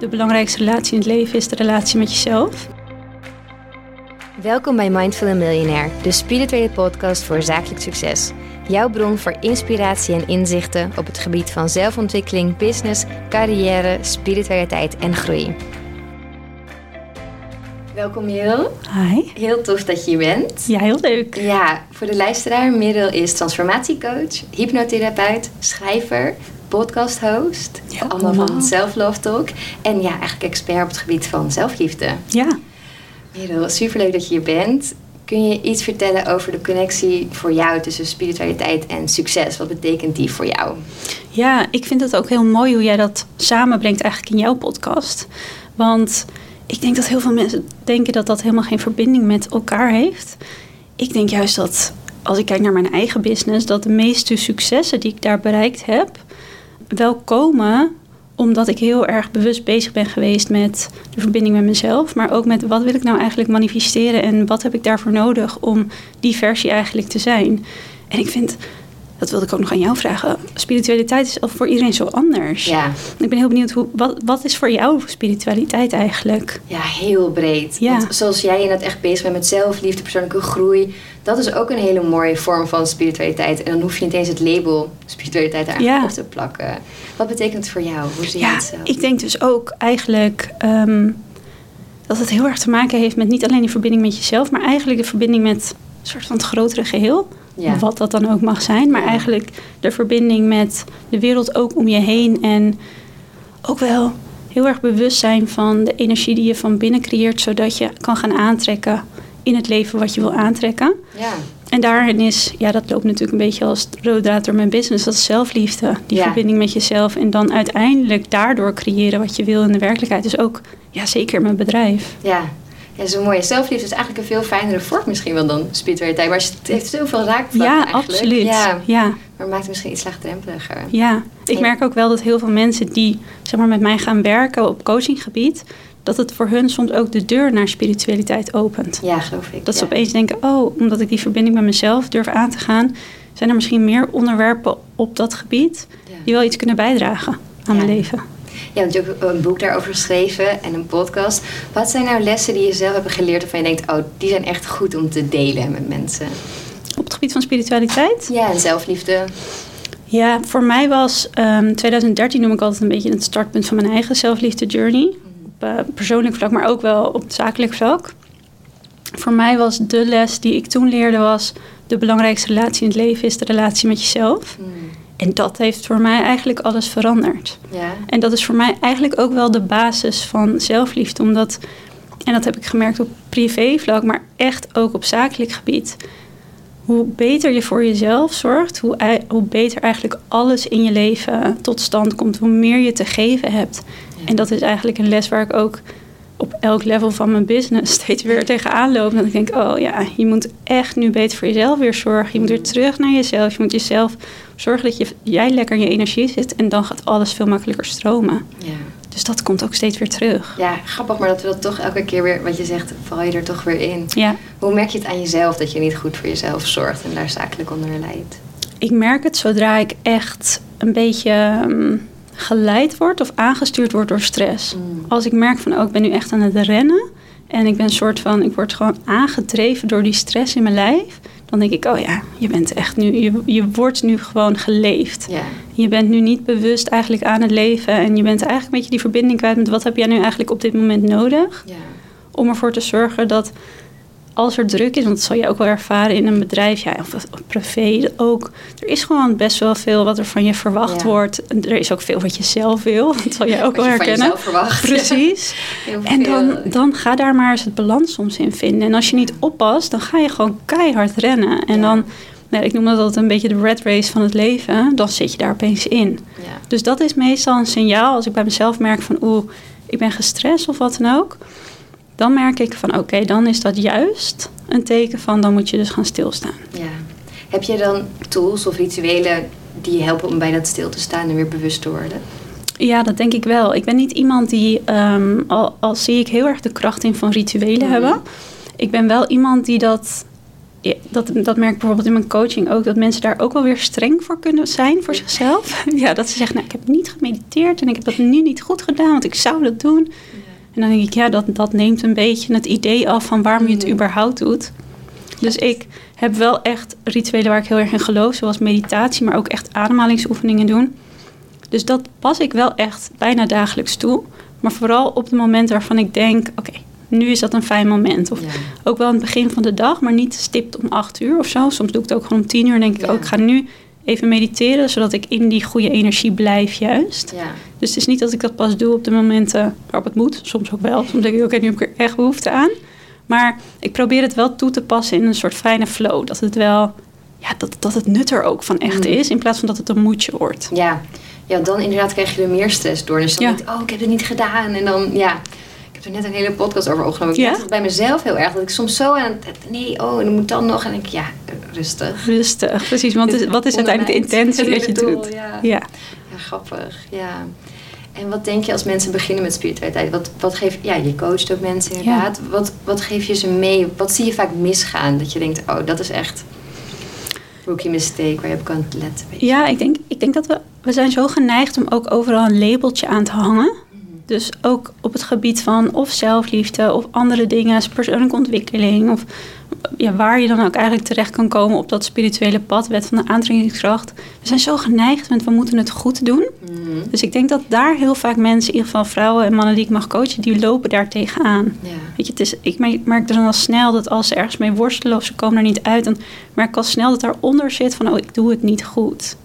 De belangrijkste relatie in het leven is de relatie met jezelf. Welkom bij Mindful Millionaire, de spirituele podcast voor zakelijk succes. Jouw bron voor inspiratie en inzichten op het gebied van zelfontwikkeling, business, carrière, spiritualiteit en groei. Welkom Merel. Hi. Heel tof dat je hier bent. Ja, heel leuk. Ja, voor de luisteraar, Merel is transformatiecoach, hypnotherapeut, schrijver, podcasthost. Ja, allemaal van allemaal. Self-Love Talk. En ja, eigenlijk expert op het gebied van zelfliefde. Ja. Merel, superleuk dat je hier bent. Kun je iets vertellen over de connectie voor jou tussen spiritualiteit en succes? Wat betekent die voor jou? ja, ik vind het ook heel mooi hoe jij dat samenbrengt eigenlijk in jouw podcast. Want ik denk dat heel veel mensen denken dat dat helemaal geen verbinding met elkaar heeft. Ik denk juist dat, als ik kijk naar mijn eigen business, dat de meeste successen die ik daar bereikt heb, wel komen omdat ik heel erg bewust bezig ben geweest met de verbinding met mezelf, maar ook met wat wil ik nou eigenlijk manifesteren en wat heb ik daarvoor nodig om die versie eigenlijk te zijn. En ik vind, dat wilde ik ook nog aan jou vragen, spiritualiteit is voor iedereen zo anders. Ja, Ik ben heel benieuwd, hoe, wat, wat is voor jou spiritualiteit eigenlijk? ja heel breed. Ja. Want zoals jij inderdaad echt bezig bent met zelfliefde, persoonlijke groei, dat is ook een hele mooie vorm van spiritualiteit. En dan hoef je niet eens het label spiritualiteit daar Ja. op te plakken. Wat betekent het voor jou? Hoe zie je Ja, het zelf? ik denk dus ook eigenlijk ehm, dat het heel erg te maken heeft met niet alleen die verbinding met jezelf, maar eigenlijk de verbinding met een soort van het grotere geheel. Ja. Wat dat dan ook mag zijn, maar eigenlijk de verbinding met de wereld ook om je heen. En ook wel heel erg bewust zijn van de energie die je van binnen creëert, zodat je kan gaan aantrekken in het leven wat je wil aantrekken. Ja, En daarin is, ja, dat loopt natuurlijk een beetje als rode draad door mijn business. Dat is zelfliefde. Die Ja. verbinding met jezelf. En dan uiteindelijk daardoor creëren wat je wil in de werkelijkheid. Dus ook, ja, zeker mijn bedrijf. ja. Ja, zo mooi. Zelfliefde is eigenlijk een veel fijnere vorm misschien wel dan spiritualiteit. Maar het heeft zoveel raakvlakken ja, eigenlijk. absoluut. Ja, Ja, maar het maakt het misschien iets laagdrempeliger. ja. Ik merk ook wel dat heel veel mensen die zeg maar, met mij gaan werken op coachinggebied... dat het voor hun soms ook de deur naar spiritualiteit opent. Ja, geloof ik. Dat ze ja. opeens denken, oh, omdat ik die verbinding met mezelf durf aan te gaan... zijn er misschien meer onderwerpen op dat gebied... Die wel iets kunnen bijdragen aan mijn leven. Je hebt natuurlijk een boek daarover geschreven en een podcast. Wat zijn nou lessen die je zelf hebt geleerd waarvan je denkt... oh, die zijn echt goed om te delen met mensen? Op het gebied van spiritualiteit? Ja, en zelfliefde. Ja, voor mij was ehm 2013 noem ik altijd een beetje het startpunt van mijn eigen zelfliefde journey. Op eh, persoonlijk vlak, maar ook wel op zakelijk vlak. Voor mij was de les die ik toen leerde was... de belangrijkste relatie in het leven is de relatie met jezelf. Hmm. En dat heeft voor mij eigenlijk alles veranderd. Ja, En dat is voor mij eigenlijk ook wel de basis van zelfliefde. Omdat, en dat heb ik gemerkt op privévlak, maar echt ook op zakelijk gebied. Hoe beter je voor jezelf zorgt, hoe, hoe beter eigenlijk alles in je leven tot stand komt. Hoe meer je te geven hebt. Ja. En dat is eigenlijk een les waar ik ook op elk level van mijn business steeds weer tegenaan loop. Dat ik denk, oh ja, je moet echt nu beter voor jezelf weer zorgen. Je moet weer terug naar jezelf. Je moet jezelf zorgen dat je, jij lekker in je energie zit. En dan gaat alles veel makkelijker stromen. ja. Dus dat komt ook steeds weer terug. ja, grappig, maar dat we dat toch elke keer weer... wat je zegt, val je er toch weer in. Ja, Hoe merk je het aan jezelf dat je niet goed voor jezelf zorgt... en daar zakelijk onder leidt? ik merk het zodra ik echt een beetje ehm, geleid word of aangestuurd word door stress. Mm. Als ik merk van, oh, ik ben nu echt aan het rennen. En ik ben een soort van, ik word gewoon aangedreven door die stress in mijn lijf. Dan denk ik, oh ja, je bent echt nu, je, je wordt nu gewoon geleefd. Je bent nu niet bewust eigenlijk aan het leven. En je bent eigenlijk een beetje die verbinding kwijt met wat heb jij nu eigenlijk op dit moment nodig. Om ervoor te zorgen dat als er druk is, want dat zal je ook wel ervaren in een bedrijf, ja, of, of privé ook. Er is gewoon best wel veel wat er van je verwacht Ja. wordt. En er is ook veel wat je zelf wil. Dat zal jij ook wel je herkennen. Precies. En dan, dan ga daar maar eens het balans soms in vinden. En als je niet oppast, dan ga je gewoon keihard rennen. En Ja. dan, nou, ik noem dat altijd een beetje de red race van het leven. Dan zit je daar opeens in. Ja. Dus dat is meestal een signaal als ik bij mezelf merk van oeh, ik ben gestrest of wat dan ook. Dan merk ik van oké, dan is dat juist een teken van dan moet je dus gaan stilstaan. Ja. Heb je dan tools of rituelen die je helpen om bij dat stil te staan en weer bewust te worden? Ja, dat denk ik wel. Ik ben niet iemand die, ehm, al, al zie ik heel erg de kracht in van rituelen Mhm. hebben. Ik ben wel iemand die dat ja, dat, dat merk ik bijvoorbeeld in mijn coaching ook, dat mensen daar ook wel weer streng voor kunnen zijn voor zichzelf. Ja, dat ze zeggen, nou, ik heb niet gemediteerd en ik heb dat nu niet goed gedaan, want ik zou dat doen. En dan denk ik, ja, dat, dat neemt een beetje het idee af van waarom je het Mhm. überhaupt doet. Dus ik heb wel echt rituelen waar ik heel erg in geloof, zoals meditatie, maar ook echt ademhalingsoefeningen doen. Dus dat pas ik wel echt bijna dagelijks toe. Maar vooral op de momenten waarvan ik denk, oké, nu is dat een fijn moment. Of Ja. ook wel aan het begin van de dag, maar niet stipt om acht uur of zo. Soms doe ik het ook gewoon om tien uur en denk ik, Ja. oh, ik ga nu even mediteren, zodat ik in die goede energie blijf juist. Ja. Dus het is niet dat ik dat pas doe op de momenten waarop het moet. Soms ook wel. Soms denk ik, oké, nu heb ik er echt behoefte aan. Maar ik probeer het wel toe te passen in een soort fijne flow. Dat het wel, ja, dat, dat het nut er ook van echt Mm. is, in plaats van dat het een moedje wordt. Ja. ja, dan inderdaad krijg je er meer stress door. Dus dan Ja. denk ik, oh, ik heb het niet gedaan. En dan, ja, heb er net een hele podcast over opgenomen. Ik Ja? het bij mezelf heel erg. Dat ik soms zo aan het, nee, oh, en dan moet dan nog. En ik, ja, rustig. Rustig, precies. Want is- wat is uiteindelijk de intentie dat je doel, doet? Ja. Ja. Ja, grappig. Ja. En wat denk je als mensen beginnen met spiritualiteit? Wat, wat geef ja, je coacht ook mensen inderdaad. Wat, wat geef je ze mee? Wat zie je vaak misgaan? Dat je denkt, oh, dat is echt rookie mistake waar je op kan letten. Ja, ik denk, ik denk dat we, we zijn zo geneigd om ook overal een labeltje aan te hangen. Dus ook op het gebied van of zelfliefde of andere dingen, persoonlijke ontwikkeling. Of ja, waar je dan ook eigenlijk terecht kan komen op dat spirituele pad, wet van de aantrekkingskracht. We zijn zo geneigd, want we moeten het goed doen. Mhm. Dus ik denk dat daar heel vaak mensen, in ieder geval vrouwen en mannen die ik mag coachen, die lopen daar tegenaan. Ja. Weet je, het is, ik merk- dan al snel dat als ze ergens mee worstelen of ze komen er niet uit, dan merk ik al snel dat daaronder zit van, oh, ik doe het niet goed.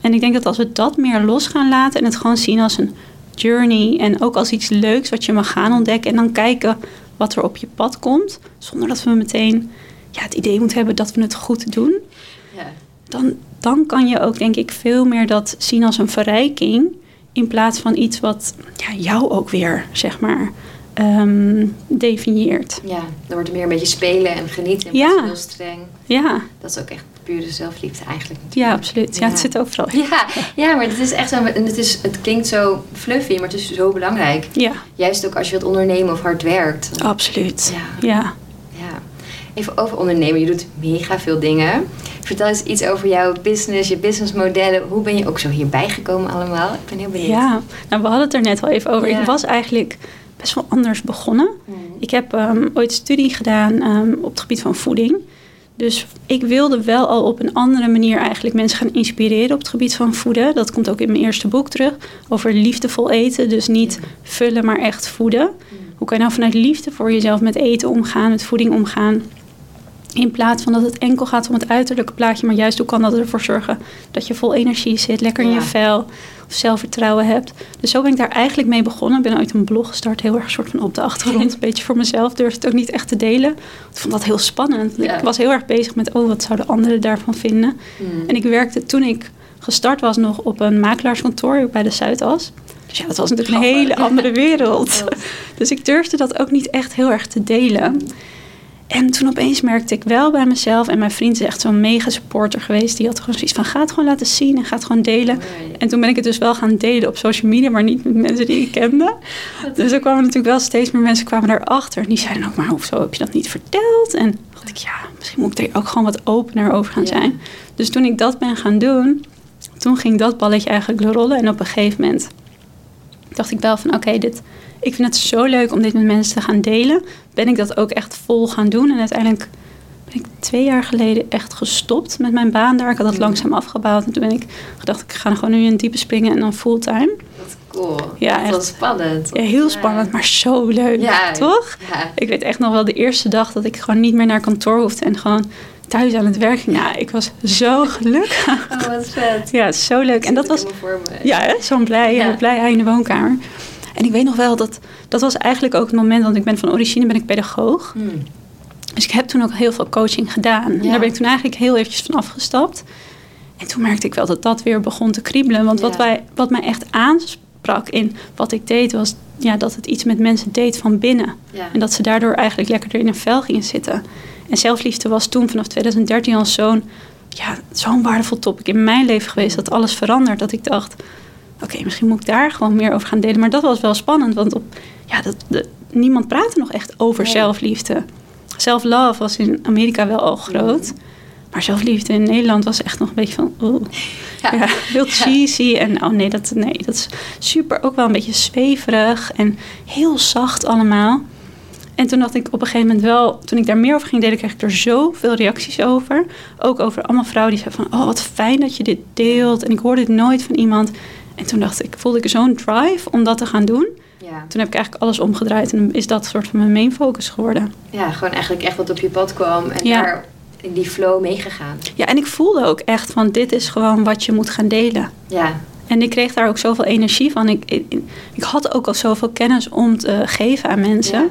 En ik denk dat als we dat meer los gaan laten en het gewoon zien als een journey en ook als iets leuks wat je mag gaan ontdekken en dan kijken wat er op je pad komt, zonder dat we meteen ja, het idee moeten hebben dat we het goed doen, Ja. dan, dan kan je ook denk ik veel meer dat zien als een verrijking in plaats van iets wat ja, jou ook weer, zeg maar, ehm, definieert. ja, dan wordt er meer een beetje spelen en genieten. In Ja. heel streng. Ja, Dat is ook echt pure zelfliefde eigenlijk. ja, absoluut. Ja, het zit overal. Ja, ja, maar het is echt zo. En het, is, het klinkt zo fluffy, maar het is zo belangrijk. Ja, Juist ook als je wilt ondernemen of hard werkt. absoluut. Ja. Ja. Ja. Even over ondernemen. Je doet mega veel dingen. Vertel eens iets over jouw business, je businessmodellen. Hoe ben je ook zo hierbij gekomen allemaal? Ik ben heel benieuwd. Ja, nou, we hadden het er net al even over. Ja. Ik was eigenlijk best wel anders begonnen. Mhm. Ik heb ehm, ooit studie gedaan ehm, op het gebied van voeding. Dus ik wilde wel al op een andere manier eigenlijk mensen gaan inspireren op het gebied van voeden. Dat komt ook in mijn eerste boek terug. Over liefdevol eten. Dus niet vullen, maar echt voeden. Hoe kan je nou vanuit liefde voor jezelf met eten omgaan, met voeding omgaan? In plaats van dat het enkel gaat om het uiterlijke plaatje, maar juist hoe kan dat ervoor zorgen dat je vol energie zit, lekker in Ja. je vel of zelfvertrouwen hebt. Dus zo ben ik daar eigenlijk mee begonnen. Ik ben ooit een blog gestart, heel erg soort van op de achtergrond. een beetje voor mezelf, durfde het ook niet echt te delen. Ik vond dat heel spannend. Ja. Ik was heel erg bezig met, oh, wat zouden anderen daarvan vinden? Mhm. En ik werkte toen ik gestart was nog op een makelaarskantoor bij de Zuidas. Dus ja, dat was natuurlijk een hele andere wereld. Dus ik durfde dat ook niet echt heel erg te delen. En toen opeens merkte ik wel bij mezelf, en mijn vriend is echt zo'n mega supporter geweest, die had gewoon zoiets van: ga het gewoon laten zien en ga het gewoon delen. En toen ben ik het dus wel gaan delen op social media, maar niet met mensen die ik kende. Dus er kwamen natuurlijk wel steeds meer mensen kwamen daarachter. En die zeiden ook, maar hoezo heb je dat niet verteld? En dacht ik, ja, misschien moet ik er ook gewoon wat opener over gaan Ja. zijn. Dus toen ik dat ben gaan doen, toen ging dat balletje eigenlijk rollen. En op een gegeven moment dacht ik wel van, oké, dit, ik vind het zo leuk om dit met mensen te gaan delen. Ben ik dat ook echt vol gaan doen. En uiteindelijk ben ik twee jaar geleden echt gestopt met mijn baan daar. Ik had dat Mm. langzaam afgebouwd. En toen ben ik gedacht, ik ga gewoon nu in diepe springen en dan fulltime. Wat cool. Ja, dat was spannend. Ja, heel spannend, maar zo leuk. Ja. Toch? Ja. Ik weet echt nog wel de eerste dag dat ik gewoon niet meer naar kantoor hoefde en gewoon thuis aan het werk ging. Ja, ik was zo gelukkig. Oh, wat vet. Ja, zo leuk. En dat was, ja, zo'n blij, blij hij in de woonkamer. En ik weet nog wel dat, dat was eigenlijk ook het moment, want ik ben van origine ben ik pedagoog. Hmm. Dus ik heb toen ook heel veel coaching gedaan. En daar ben ik toen eigenlijk heel eventjes van afgestapt. En toen merkte ik wel dat dat weer begon te kriebelen. Want wat, wij, wat mij echt aansprak in wat ik deed, was ja, dat het iets met mensen deed van binnen. Ja. En dat ze daardoor eigenlijk lekkerder in een vel gingen zitten. En zelfliefde was toen vanaf 2013 al zo'n ja, zo'n waardevol topic in mijn leven geweest. Dat alles verandert. Dat ik dacht, oké, misschien moet ik daar gewoon meer over gaan delen. Maar dat was wel spannend, want op, ja, dat, de- niemand praatte nog echt over Nee. zelfliefde. Self-love was in Amerika wel al groot. Maar zelfliefde in Nederland was echt nog een beetje van... oeh. Ja. Ja, heel cheesy. En oh nee dat, nee, dat is super ook wel een beetje zweverig. En heel zacht allemaal. En toen dacht ik op een gegeven moment wel... Toen ik daar meer over ging delen, kreeg ik er zoveel reacties over. Ook over allemaal vrouwen die zeiden van... Oh, wat fijn dat je dit deelt. En ik hoorde dit nooit van iemand. En toen dacht ik, voelde ik zo'n drive om dat te gaan doen. Ja. Toen heb ik eigenlijk alles omgedraaid. En is dat soort van mijn main focus geworden. ja, gewoon eigenlijk echt wat op je pad kwam en Ja. daar in die flow meegegaan. Ja, en ik voelde ook echt van... Dit is gewoon wat je moet gaan delen. Ja, En ik kreeg daar ook zoveel energie van. Ik, ik, ik had ook al zoveel kennis om te geven aan mensen. Ja.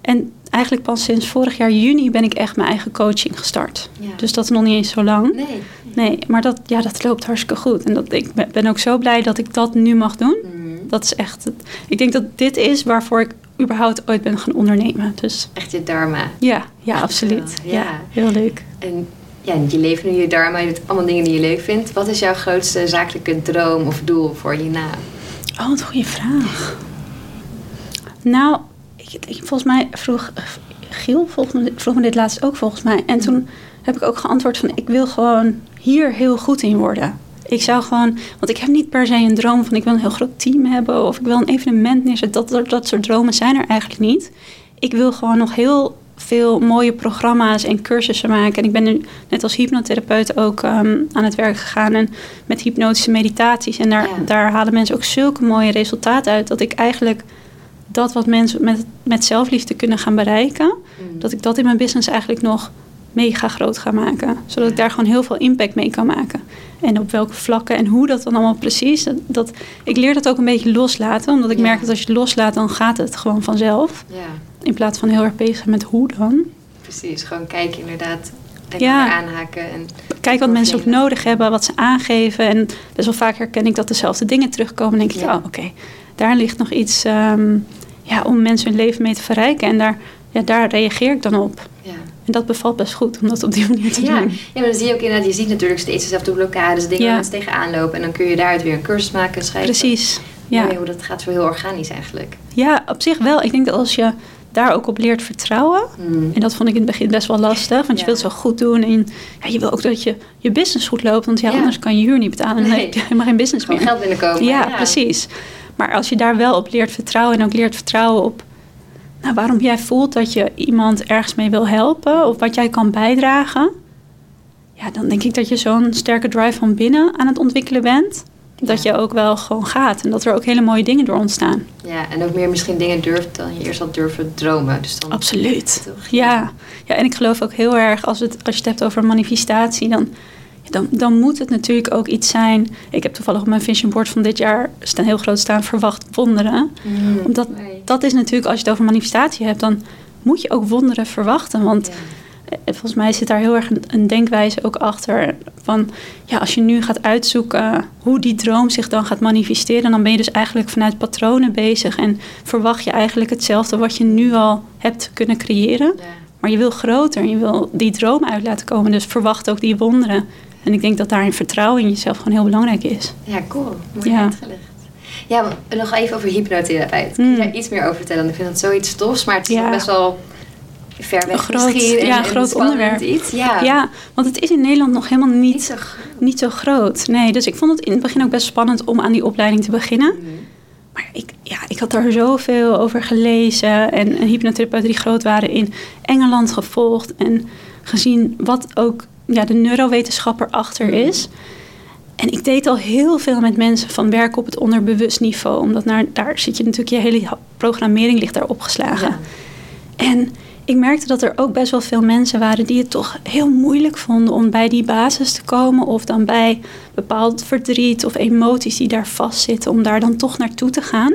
En eigenlijk pas sinds vorig jaar juni ben ik echt mijn eigen coaching gestart. Ja. Dus dat is nog niet eens zo lang. nee. Nee, maar dat, ja, dat loopt hartstikke goed. En dat, ik ben- ook zo blij dat ik dat nu mag doen. Mhm. Dat is echt... Het, ik denk dat dit is waarvoor ik überhaupt ooit ben gaan ondernemen. Dus Echt je dharma. ja, ja, absoluut. Ja. Ja, heel leuk. En ja, je leeft nu je dharma, je doet allemaal dingen die je leuk vindt. Wat is jouw grootste zakelijke droom of doel voor hierna? Oh, wat een goede vraag. Nou, ik, ik- volgens mij vroeg Giel vroeg me, vroeg me dit laatst ook volgens mij. En toen heb ik ook geantwoord van ik wil gewoon hier heel goed in worden. Ik zou gewoon, want ik heb niet per se een droom van ik wil een heel groot team hebben of ik wil een evenement neerzetten. Dat, dat, dat soort dromen zijn er eigenlijk niet. Ik wil gewoon nog heel veel mooie programma's en cursussen maken. En ik ben nu net als hypnotherapeut ook ehm, aan het werk gegaan en met hypnotische meditaties. En daar, Ja. daar halen mensen ook zulke mooie resultaten uit dat ik eigenlijk dat wat mensen met, met zelfliefde kunnen gaan bereiken, Mm. dat ik dat in mijn business eigenlijk nog mega groot ga maken. Zodat ik daar gewoon heel veel impact mee kan maken. En op welke vlakken en hoe dat dan allemaal precies. Dat, dat, ik leer dat ook een beetje loslaten. Omdat ik Ja. merk dat als je het loslaat, dan gaat het gewoon vanzelf. Ja, In plaats van heel erg bezig met hoe dan. precies. Gewoon kijken inderdaad. Ja. aanhaken. En Kijk wat mensen ook nodig hebben, wat ze aangeven. En best wel vaak herken ik dat dezelfde dingen terugkomen. En denk ik, Ja. oh oké, daar ligt nog iets ehm, ja, om mensen hun leven mee te verrijken. En daar, ja, daar reageer ik dan op. Ja. Dat bevalt best goed om dat op die manier te Ja. doen. ja, maar dan zie je ook inderdaad, je ziet natuurlijk steeds dezelfde blokkades, dingen waar mensen tegenaan lopen. En dan kun je daaruit weer een cursus maken, schrijven. Precies. Ja. Ja. hoe dat gaat zo heel organisch eigenlijk. ja, op zich wel. Ik denk dat als je daar ook op leert vertrouwen. Mm. En dat vond ik in het begin best wel lastig. Want je Ja. wilt zo goed doen. En ja, je wil ook dat je, je business goed loopt. Want ja, Ja. anders kan je huur niet betalen. En Nee. heb je helemaal geen business Gewoon meer. geld binnenkomen. Ja, precies. Maar als je daar wel op leert vertrouwen en ook leert vertrouwen op nou, waarom jij voelt dat je iemand ergens mee wil helpen of wat jij kan bijdragen, ja, dan denk ik dat je zo'n sterke drive van binnen aan het ontwikkelen bent. Dat Ja. je ook wel gewoon gaat en dat er ook hele mooie dingen door ontstaan. Ja, en ook meer misschien dingen durft dan je eerst had durven dromen. Dus dan Absoluut. Toch? Ja. ja, en ik geloof ook heel erg als, het, als je het hebt over manifestatie, dan, dan, dan moet het natuurlijk ook iets zijn. Ik heb toevallig op mijn vision board van dit jaar staan heel groot staan verwacht wonderen. Mm. Omdat Nee. dat is natuurlijk, als je het over manifestatie hebt, dan moet je ook wonderen verwachten. Want Ja. eh, volgens mij zit daar heel erg een, een denkwijze ook achter. Van ja, als je nu gaat uitzoeken hoe die droom zich dan gaat manifesteren, dan ben je dus eigenlijk vanuit patronen bezig. En verwacht je eigenlijk hetzelfde wat je nu al hebt kunnen creëren. Ja. Maar je wil groter en je wil die droom uit laten komen. Dus verwacht ook die wonderen. En ik denk dat daarin vertrouwen in jezelf gewoon heel belangrijk is. Ja, cool. Mooi Ja. uitgelegd. Ja, nog even over hypnotherapeut. Kun je Mm. daar iets meer over vertellen? Ik vind dat zoiets tofs, maar het is Ja. best wel ver weg Een groot- misschien. en- ja, en groot onderwerp. Iets. Ja. Ja, want het is in Nederland nog helemaal niet niet, zo groot. niet zo groot. Nee, dus ik vond het in het begin ook best spannend om aan die opleiding te beginnen. Mm. Maar ik, ja, ik had daar zoveel over gelezen en, en hypnotherapeuten die groot waren in Engeland gevolgd en gezien wat ook ja, de neurowetenschap erachter Mhm. is. En ik deed al heel veel met mensen van werken op het onderbewust niveau, omdat naar, daar zit je natuurlijk, je hele programmering ligt daar opgeslagen. Ja. En ik merkte dat er ook best wel veel mensen waren die het toch heel moeilijk vonden om bij die basis te komen. Of dan bij bepaald verdriet of emoties die daar vastzitten, om daar dan toch naartoe te gaan.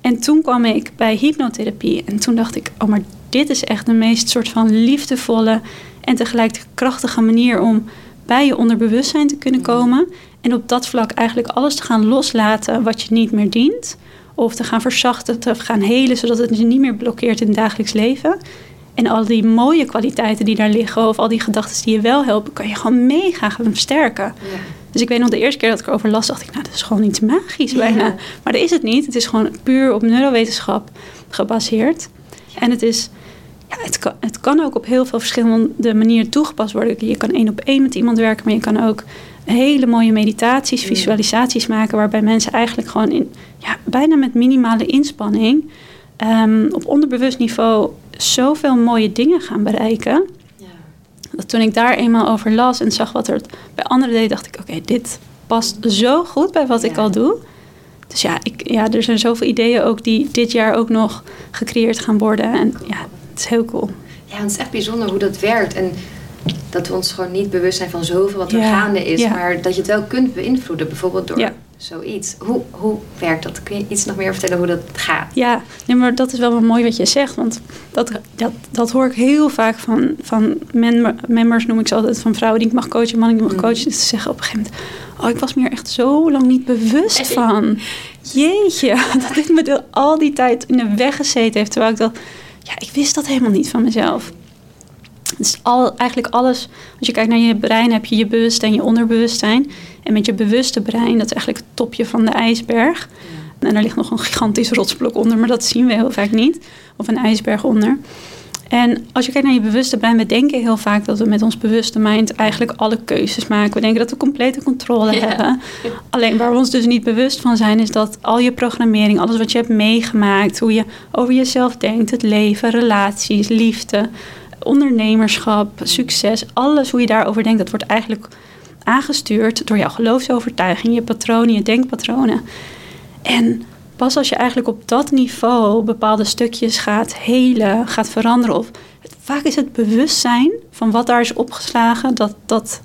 En toen kwam ik bij hypnotherapie en toen dacht ik, oh maar dit is echt de meest soort van liefdevolle en tegelijk krachtige manier om bij je onderbewustzijn te kunnen komen. En op dat vlak eigenlijk alles te gaan loslaten wat je niet meer dient. Of te gaan verzachten, te gaan helen, zodat het je niet meer blokkeert in het dagelijks leven. En al die mooie kwaliteiten die daar liggen, of al die gedachten die je wel helpen, kan je gewoon mega gaan versterken. Ja. Dus ik weet nog de eerste keer dat ik erover las, dacht ik, nou, dat is gewoon iets magisch bijna. Ja. Maar dat is het niet. Het is gewoon puur op neurowetenschap gebaseerd. En het is, ja, het, kan, het kan ook op heel veel verschillende manieren toegepast worden. Je kan één op één met iemand werken, maar je kan ook hele mooie meditaties, visualisaties maken, waarbij mensen eigenlijk gewoon in, ja, bijna met minimale inspanning ehm, op onderbewust niveau zoveel mooie dingen gaan bereiken. Ja. Dat toen ik daar eenmaal over las en zag wat er bij anderen deed, dacht ik: oké, dit past zo goed bij wat ik al doe. Dus ja, ik, ja, er zijn zoveel ideeën ook die dit jaar ook nog gecreëerd gaan worden. En ja, het is heel cool. Ja, het is echt bijzonder hoe dat werkt. En dat we ons gewoon niet bewust zijn van zoveel wat er Ja, gaande is. ja. Maar dat je het wel kunt beïnvloeden, bijvoorbeeld door Ja. zoiets. Hoe, hoe werkt dat? Kun je iets nog meer vertellen hoe dat gaat? Ja, nee, maar dat is wel wel mooi wat je zegt. Want dat, dat, dat hoor ik heel vaak van, van member- members, noem ik ze altijd, van vrouwen die ik mag coachen, mannen die ik mag Mhm. coachen. Ze zeggen op een gegeven moment, oh, ik was me er echt zo lang niet bewust van. Jeetje, dat dit me de- al die tijd in de weg gezeten heeft. Terwijl ik dacht, ja, ik wist dat helemaal niet van mezelf. Dus al, eigenlijk alles, als je kijkt naar je brein, heb je je bewustzijn en je onderbewustzijn. En met je bewuste brein, dat is eigenlijk het topje van de ijsberg. En er ligt nog een gigantisch rotsblok onder, maar dat zien we heel vaak niet. Of een ijsberg onder. En als je kijkt naar je bewuste brein, we denken heel vaak dat we met ons bewuste mind eigenlijk alle keuzes maken. We denken dat we complete controle hebben. Alleen waar we ons dus niet bewust van zijn, is dat al je programmering, alles wat je hebt meegemaakt, hoe je over jezelf denkt, het leven, relaties, liefde, ondernemerschap, succes, alles hoe je daarover denkt, dat wordt eigenlijk aangestuurd door jouw geloofsovertuiging, je patronen, je denkpatronen. En pas als je eigenlijk op dat niveau bepaalde stukjes gaat helen, gaat veranderen, of vaak is het bewustzijn van wat daar is opgeslagen, dat, dat,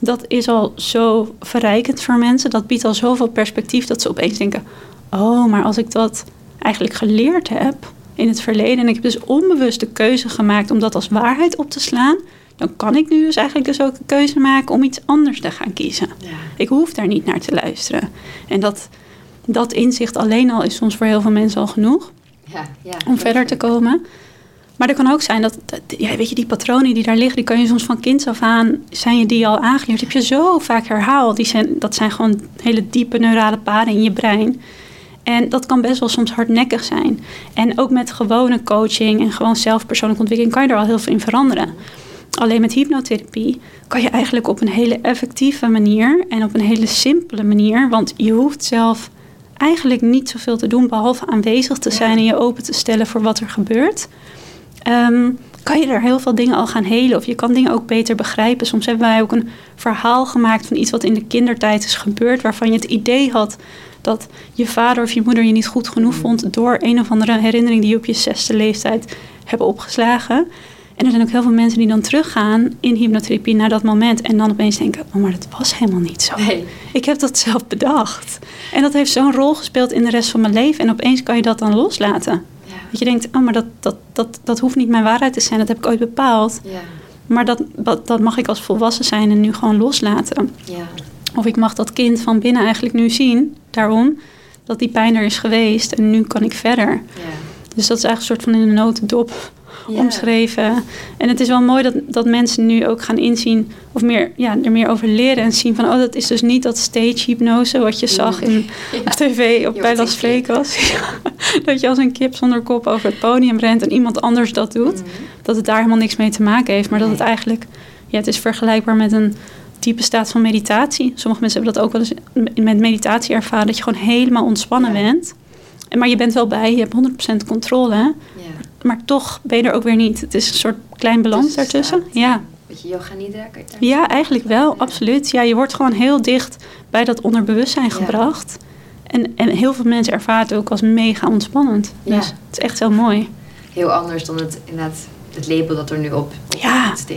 dat is al zo verrijkend voor mensen. Dat biedt al zoveel perspectief dat ze opeens denken: oh, maar als ik dat eigenlijk geleerd heb in het verleden en ik heb dus onbewust de keuze gemaakt om dat als waarheid op te slaan, dan kan ik nu dus eigenlijk dus ook een keuze maken om iets anders te gaan kiezen. Ja. Ik hoef daar niet naar te luisteren. En dat, dat inzicht alleen al is soms voor heel veel mensen al genoeg Ja, ja, om verder te komen. Maar er kan ook zijn dat, dat- ja, weet je, die patronen die daar liggen, die kan je soms van kinds af aan, zijn je die al aangeleerd, heb je zo vaak herhaald. Die zijn, dat zijn gewoon hele diepe neurale paden in je brein. En dat kan best wel soms hardnekkig zijn. En ook met gewone coaching en gewoon zelfpersoonlijke ontwikkeling kan je er al heel veel in veranderen. Alleen met hypnotherapie kan je eigenlijk op een hele effectieve manier en op een hele simpele manier, want je hoeft zelf eigenlijk niet zoveel te doen behalve aanwezig te zijn en je open te stellen voor wat er gebeurt. Ehm, kan je er heel veel dingen al gaan helen of je kan dingen ook beter begrijpen. Soms hebben wij ook een verhaal gemaakt van iets wat in de kindertijd is gebeurd, waarvan je het idee had dat je vader of je moeder je niet goed genoeg vond door een of andere herinnering die je op je zesde leeftijd hebben opgeslagen. En er zijn ook heel veel mensen die dan teruggaan in hypnotherapie naar dat moment en dan opeens denken: oh, maar dat was helemaal niet zo. Nee. Ik heb dat zelf bedacht. En dat heeft zo'n rol gespeeld in de rest van mijn leven. En opeens kan je dat dan loslaten. Ja. Dat je denkt, oh, maar dat, dat, dat, dat hoeft niet mijn waarheid te zijn. Dat heb ik ooit bepaald. Ja. Maar dat, dat, dat mag ik als volwassen zijn en nu gewoon loslaten. Ja. Of ik mag dat kind van binnen eigenlijk nu zien. Daarom dat die pijn er is geweest. En nu kan ik verder. Ja. Dus dat is eigenlijk een soort van in een notendop Ja. omschreven. En het is wel mooi dat, dat mensen nu ook gaan inzien, of meer, ja, er meer over leren en zien van, oh, dat is dus niet dat stage hypnose wat je zag in Ja. tv op, bij Las. Vegas. dat je als een kip zonder kop over het podium rent en iemand anders dat doet. Mhm. Dat het daar helemaal niks mee te maken heeft, maar dat het eigenlijk, ja, het is vergelijkbaar met een diepe staat van meditatie. Sommige mensen hebben dat ook wel eens met meditatie ervaren, dat je gewoon helemaal ontspannen Ja. bent. En Maar je bent wel bij, je hebt 100% controle. Ja. Maar toch ben je er ook weer niet. Het is een soort klein balans daartussen. Ja. Beetje yoga nidra, kan je ja, eigenlijk wel, absoluut. Ja, je wordt gewoon heel dicht bij dat onderbewustzijn gebracht. En, en heel veel mensen ervaren het ook als mega ontspannend. Ja. Dus het is echt heel mooi. Heel anders dan het, inderdaad, het label dat er nu op, op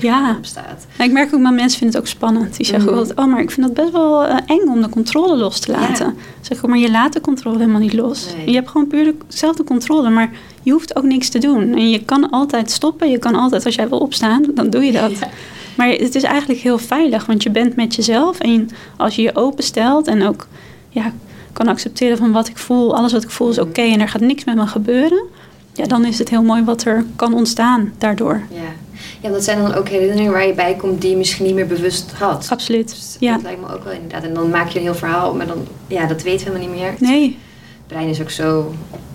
Ja, op staat. Maar ik merk ook dat mensen vinden het ook spannend. Die zeggen Mhm. wel, oh, maar ik vind dat best wel eh, eng om de controle los te laten. Ja. Zeg ik, maar je laat de controle helemaal niet los. Nee. Je hebt gewoon puur dezelfde controle, maar je hoeft ook niks te doen. En je kan altijd stoppen. Je kan altijd, als jij wil opstaan, dan doe je dat. Ja. Maar het is eigenlijk heel veilig, want je bent met jezelf. En als je je openstelt en ook ja, kan accepteren van wat ik voel, alles wat ik voel is Mhm. oké en er gaat niks met me gebeuren. Ja, dan is het heel mooi wat er kan ontstaan daardoor. Ja. ja, dat zijn dan ook herinneringen waar je bij komt die je misschien niet meer bewust had. Absoluut. Dus Ja. Dat lijkt me ook wel inderdaad. En dan maak je een heel verhaal, maar dan, ja, dat weten we helemaal niet meer. Nee, Het brein is ook zo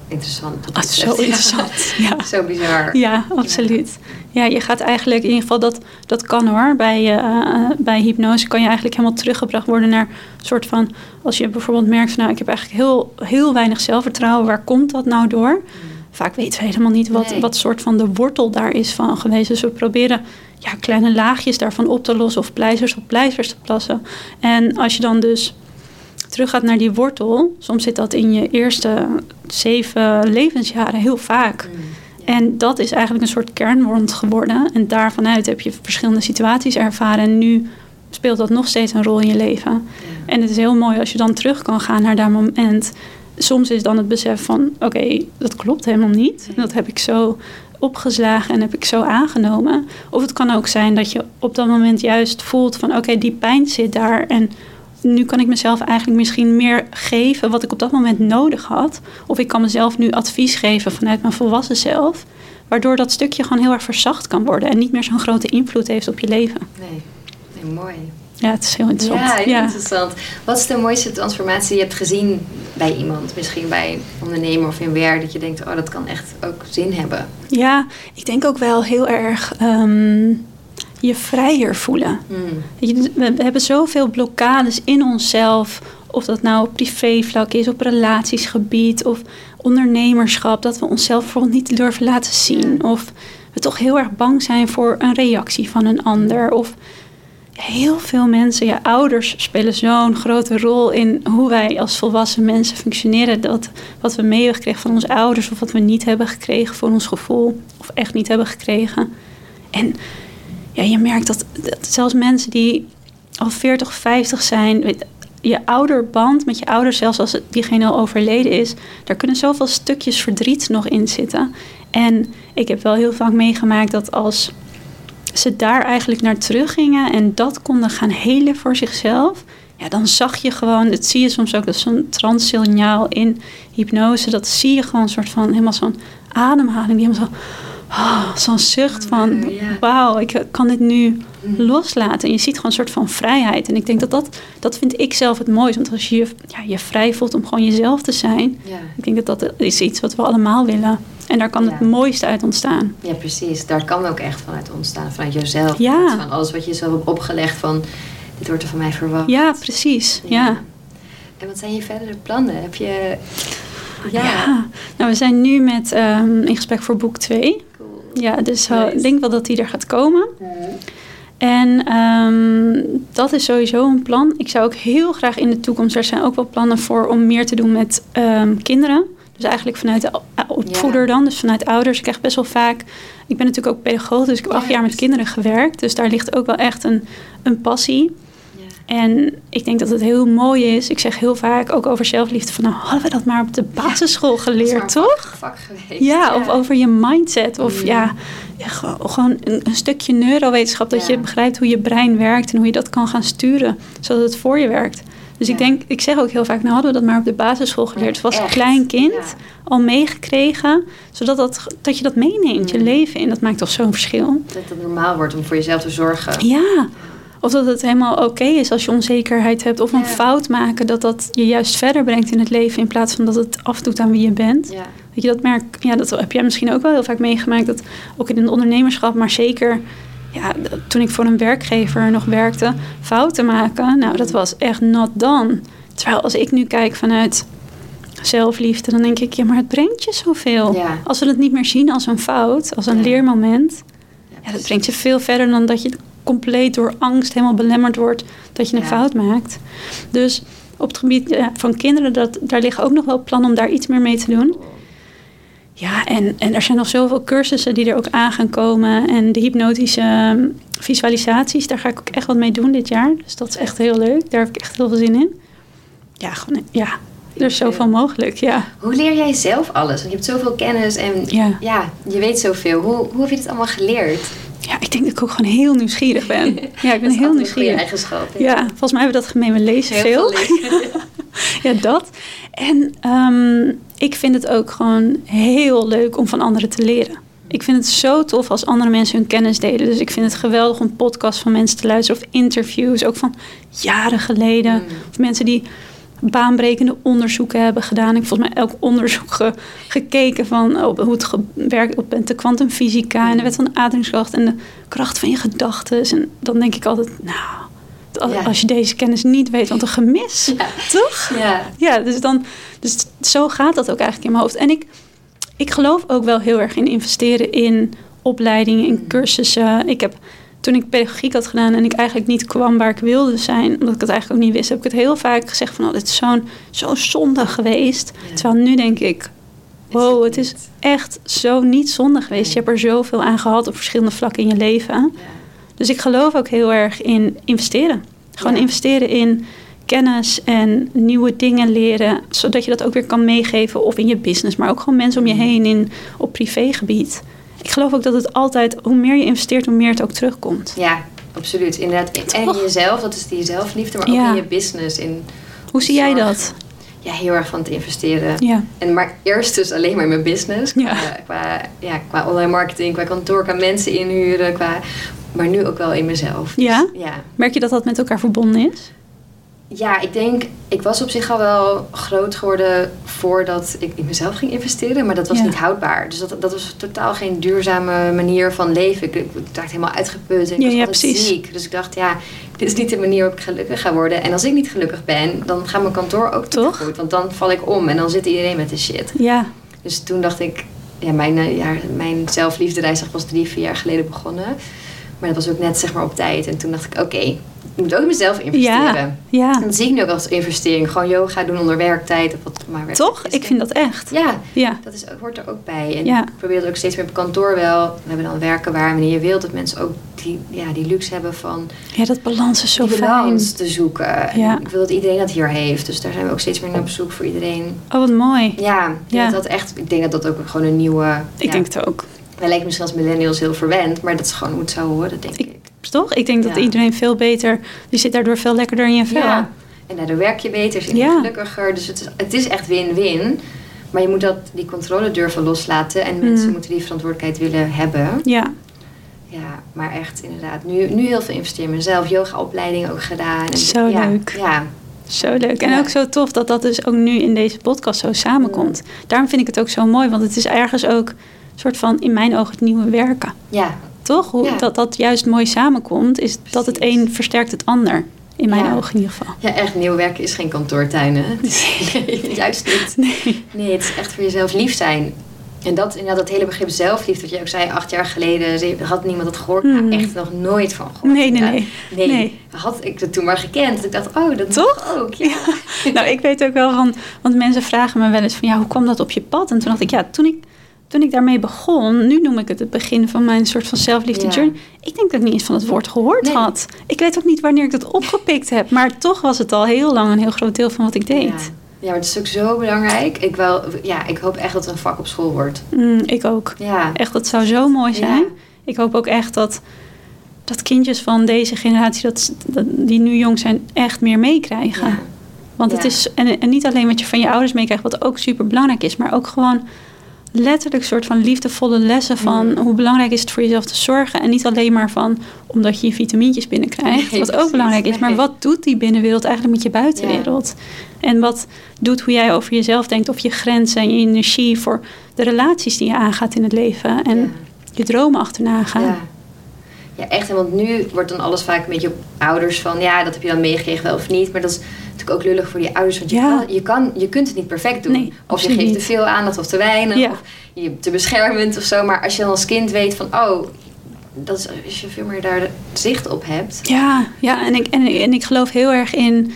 interessant. Ah, zo interessant. Ja. zo bizar. Ja, absoluut. Ja, je gaat eigenlijk, in ieder geval dat, dat kan hoor. Bij, uh, bij hypnose kan je eigenlijk helemaal teruggebracht worden naar een soort van... Als je bijvoorbeeld merkt, nou ik heb eigenlijk heel, heel weinig zelfvertrouwen. Waar komt dat nou door? Mm. Vaak weten we helemaal niet wat, wat soort van de wortel daar is van geweest. Dus we proberen ja, kleine laagjes daarvan op te lossen of pleisters op pleisters te plassen. En als je dan dus teruggaat naar die wortel, soms zit dat in je eerste zeven levensjaren heel vaak. Mm, en dat is eigenlijk een soort kernwond geworden. En daarvanuit heb je verschillende situaties ervaren. En nu speelt dat nog steeds een rol in je leven. En het is heel mooi als je dan terug kan gaan naar dat moment. Soms is dan het besef van: oké, dat klopt helemaal niet. Dat heb ik zo opgeslagen en heb ik zo aangenomen. Of het kan ook zijn dat je op dat moment juist voelt van oké, die pijn zit daar en nu kan ik mezelf eigenlijk misschien meer geven wat ik op dat moment nodig had. Of ik kan mezelf nu advies geven vanuit mijn volwassen zelf. Waardoor dat stukje gewoon heel erg verzacht kan worden en niet meer zo'n grote invloed heeft op je leven. Nee, nee mooi. Ja, het is heel interessant. Ja, heel interessant. Wat is de mooiste transformatie die je hebt gezien bij iemand? Misschien bij een ondernemer of in werk, dat je denkt, oh, dat kan echt ook zin hebben. Ja, ik denk ook wel heel erg ehm, je vrijer voelen. Hmm. We hebben zoveel blokkades in onszelf. Of dat nou op privévlak is, op relatiesgebied of ondernemerschap. Dat we onszelf bijvoorbeeld niet durven laten zien. Of we toch heel erg bang zijn voor een reactie van een ander. Of heel veel mensen, ja, ouders spelen zo'n grote rol in hoe wij als volwassen mensen functioneren. Dat wat we mee hebben gekregen van onze ouders of wat we niet hebben gekregen voor ons gevoel of echt niet hebben gekregen. En ja, je merkt dat, zelfs mensen die al 40 of 50 zijn, je ouderband met je ouders, zelfs als diegene al overleden is, daar kunnen zoveel stukjes verdriet nog in zitten. En ik heb wel heel vaak meegemaakt dat als ze daar eigenlijk naar teruggingen en dat konden gaan helen voor zichzelf, ja, dan zag je gewoon, dat zie je soms ook, dat zo'n transsignaal in hypnose, dat zie je gewoon een soort van helemaal zo'n ademhaling die helemaal zo oh, zo'n zucht van wauw, ik kan dit nu loslaten. En je ziet gewoon een soort van vrijheid. En ik denk dat dat, dat vind ik zelf het mooiste. Want als je je, ja, je vrij voelt om gewoon jezelf te zijn. Ja. Ik denk dat dat is iets wat we allemaal willen. En daar kan het mooiste uit ontstaan. Ja, precies. Daar kan ook echt vanuit ontstaan. Vanuit jezelf. Ja. Van alles wat je zelf hebt opgelegd van... dit wordt er van mij verwacht. Ja, precies. ja. En wat zijn je verdere plannen? Heb je... Ja. nou we zijn nu met um, in gesprek voor boek 2. Ja, dus uh, ik denk wel dat die er gaat komen. En um, dat is sowieso een plan. Ik zou ook heel graag in de toekomst, er zijn ook wel plannen voor om meer te doen met um, kinderen. Dus eigenlijk vanuit de opvoeder dan, dus vanuit ouders. Ik krijg best wel vaak, ik ben natuurlijk ook pedagoog, dus ik heb acht jaar met kinderen gewerkt. Dus daar ligt ook wel echt een, een passie. En ik denk dat het heel mooi is. Ik zeg heel vaak ook over zelfliefde van nou hadden we dat maar op de basisschool geleerd, toch? Vak geweest, ja, of over je mindset. Of mm. ja, gewoon een, een, stukje neurowetenschap. Dat je begrijpt hoe je brein werkt en hoe je dat kan gaan sturen. Zodat het voor je werkt. Dus ik denk, ik zeg ook heel vaak, nou hadden we dat maar op de basisschool geleerd. Of als klein kind al meegekregen. Zodat dat, dat je dat meeneemt, je mm. leven in. Dat maakt toch zo'n verschil. Dat het normaal wordt om voor jezelf te zorgen. Ja. Of dat het helemaal oké is als je onzekerheid hebt. Of een fout maken. Dat dat je juist verder brengt in het leven. In plaats van dat het afdoet aan wie je bent. Ja. Weet je, dat merk, ja, dat heb jij misschien ook wel heel vaak meegemaakt. Dat ook in het ondernemerschap, maar zeker ja, toen ik voor een werkgever nog werkte, fouten maken. Nou, dat was echt not done. Terwijl als ik nu kijk vanuit zelfliefde, dan denk ik, ja, maar het brengt je zoveel. Als we het niet meer zien als een fout, als een leermoment, ja, dat brengt je veel verder dan dat je compleet door angst helemaal belemmerd wordt dat je een fout maakt. Dus op het gebied van kinderen, dat, daar liggen ook nog wel plannen om daar iets meer mee te doen. Ja, en, en er zijn nog zoveel cursussen die er ook aan gaan komen. En de hypnotische ehm, visualisaties, daar ga ik ook echt wat mee doen dit jaar. Dus dat is echt heel leuk. Daar heb ik echt heel veel zin in. Ja, gewoon, ja, er is zoveel mogelijk, ja. Hoe leer jij zelf alles? Want je hebt zoveel kennis en ja, ja je weet zoveel. Hoe, hoe heb je dit allemaal geleerd? Ja, ik denk dat ik ook gewoon heel nieuwsgierig ben. Ja, ik ben heel nieuwsgierig. Een eigenschap. Ja. volgens mij hebben we dat gemeen. We lezen veel. veel. ja, dat. En um, ik vind het ook gewoon heel leuk om van anderen te leren. Ik vind het zo tof als andere mensen hun kennis delen. Dus ik vind het geweldig om podcasts van mensen te luisteren of interviews, ook van jaren geleden. Mm. Of mensen die baanbrekende onderzoeken hebben gedaan. Ik heb volgens mij elk onderzoek ge- gekeken van op hoe het werkt op de kwantumfysica en de wet van de ademingskracht en de kracht van je gedachten. En dan denk ik altijd, nou, als, Ja. als je deze kennis niet weet, wat een gemis, Ja. toch? Ja. Ja, dus, dan, dus zo gaat dat ook eigenlijk in mijn hoofd. En ik, ik geloof ook wel heel erg in investeren in opleidingen, in cursussen. Ik heb, toen ik pedagogiek had gedaan en ik eigenlijk niet kwam waar ik wilde zijn, omdat ik het eigenlijk ook niet wist, heb ik het heel vaak gezegd van, oh, dit is zo'n zo zonde geweest. Ja. Terwijl nu denk ik, wow, het is echt zo niet zonde geweest. Je hebt er zoveel aan gehad op verschillende vlakken in je leven. Ja. Dus ik geloof ook heel erg in investeren. Gewoon Ja. investeren in kennis en nieuwe dingen leren, zodat je dat ook weer kan meegeven of in je business, maar ook gewoon mensen om je Mm. heen in op privégebied. Ik geloof ook dat het altijd, hoe meer je investeert, hoe meer het ook terugkomt. Ja, absoluut. Inderdaad. En in jezelf, dat is die zelfliefde, maar ook Ja. in je business. In Hoe zie jij dat? Ja, heel erg van het investeren. Ja, En maar eerst dus alleen maar in mijn business. Qua, Ja. qua, ja, qua online marketing, qua kantoor, qua mensen inhuren. Qua, maar nu ook wel in mezelf. Ja? Ja. merk je dat dat met elkaar verbonden is? Ja, ik denk, ik was op zich al wel groot geworden voordat ik in mezelf ging investeren, maar dat was Ja. niet houdbaar. Dus dat, dat was totaal geen duurzame manier van leven. Ik, ik, raakte helemaal uitgeput en ik Ja, was ja, altijd precies. ziek. Dus ik dacht, ja, dit is niet de manier waarop ik gelukkig ga worden. En als ik niet gelukkig ben, dan gaat mijn kantoor ook Toch? goed. Want dan val ik om en dan zit iedereen met de shit. Ja, Dus toen dacht ik, ja, mijn, eh, ja, mijn zelfliefdereis was pas drie, vier jaar geleden begonnen. Maar dat was ook net zeg maar op tijd. En toen dacht ik, oké, ik moet ook in mezelf investeren. ja, ja. En dat zie ik nu ook als investering. Gewoon yoga doen onder werktijd. Of wat maar werk Toch? is. Ik vind dat echt. Ja, Ja, dat is, hoort er ook bij. En Ja. ik probeer dat ook steeds meer op kantoor wel. We hebben dan werken waar wanneer je wilt dat mensen ook die, ja, die luxe hebben van ja dat balans is zo balans te zoeken. En Ja. Ik wil dat iedereen dat hier heeft. Dus daar zijn we ook steeds meer naar op zoek voor iedereen. Oh, wat mooi. Ja, ik denk Ja. Dat dat echt, ik denk dat dat ook gewoon een nieuwe... Ik denk het ook. Wij lijken misschien als millennials heel verwend, maar dat is gewoon hoe het zou horen, denk Ik- ik. Toch? Ik denk dat iedereen veel beter, die zit daardoor veel lekkerder in je vel. Ja. En daardoor werk je beter, je Ja. gelukkiger. Dus het is, het is echt win-win. Maar je moet dat, die controle durven loslaten. En mensen Mm. moeten die verantwoordelijkheid willen hebben. Ja, Ja, maar echt inderdaad. Nu, nu heel veel investeren in mezelf. Yoga-opleiding ook gedaan. En Zo ja, leuk. Ja, zo leuk. En Ja. ook zo tof dat dat dus ook nu in deze podcast zo samenkomt. Daarom vind ik het ook zo mooi, want het is ergens ook soort van, in mijn ogen, het nieuwe werken. ja, Toch? Hoe Ja. dat dat juist mooi samenkomt, is dat het een versterkt het ander. In mijn Ja. ogen in ieder geval. ja, echt nieuw werken is geen kantoortuin, hè? Nee, juist niet. Nee. Nee, het is echt voor jezelf lief zijn. En dat, inderdaad, dat hele begrip zelfliefde, wat je ook zei, acht jaar geleden, had niemand dat gehoord. Nou, echt nog nooit van gehoord. Nee, nee, nee. Nee, Nee. had ik het toen maar gekend. Ik dacht, oh, dat Toch? ook. Ja. Nou, ik weet ook wel van, want mensen vragen me wel eens van, ja, hoe kwam dat op je pad? En toen dacht ik, ja, toen ik, toen ik daarmee begon, nu noem ik het het begin van mijn soort van zelfliefde Ja. journey. Ik denk dat ik niet eens van het woord gehoord Nee. had. Ik weet ook niet wanneer ik dat opgepikt heb, maar toch was het al heel lang een heel groot deel van wat ik deed. Ja. ja, maar het is ook zo belangrijk. Ik, wel, ja, ik hoop echt dat het een vak op school wordt. Mm, ik ook. Ja, Echt, dat zou zo mooi zijn. Ja. Ik hoop ook echt dat, dat kindjes van deze generatie, dat, dat- die nu jong zijn, echt meer meekrijgen. Want het is, en, en niet alleen wat je van je ouders meekrijgt, wat ook super belangrijk is, maar ook gewoon letterlijk een soort van liefdevolle lessen van Mm. hoe belangrijk is het voor jezelf te zorgen. En niet alleen maar van omdat je je vitamintjes binnenkrijgt, Nee, wat ook belangrijk is, maar wat doet die binnenwereld eigenlijk met je buitenwereld? En wat doet hoe jij over jezelf denkt, of je grenzen en je energie voor de relaties die je aangaat in het leven en Ja. je dromen achterna gaan. Ja. Ja, echt. En want nu wordt dan alles vaak een beetje op ouders van... ja, dat heb je dan meegekregen wel of niet. Maar dat is natuurlijk ook lullig voor die ouders. Want je, kan, je, kan, je kunt het niet perfect doen. Nee, of je geeft te veel aandacht of te weinig. Ja. Of je bent te beschermend of zo. Maar als je dan als kind weet van... oh, dat is, als je veel meer daar zicht op hebt... Ja, ja en, ik, en, en ik geloof heel erg in.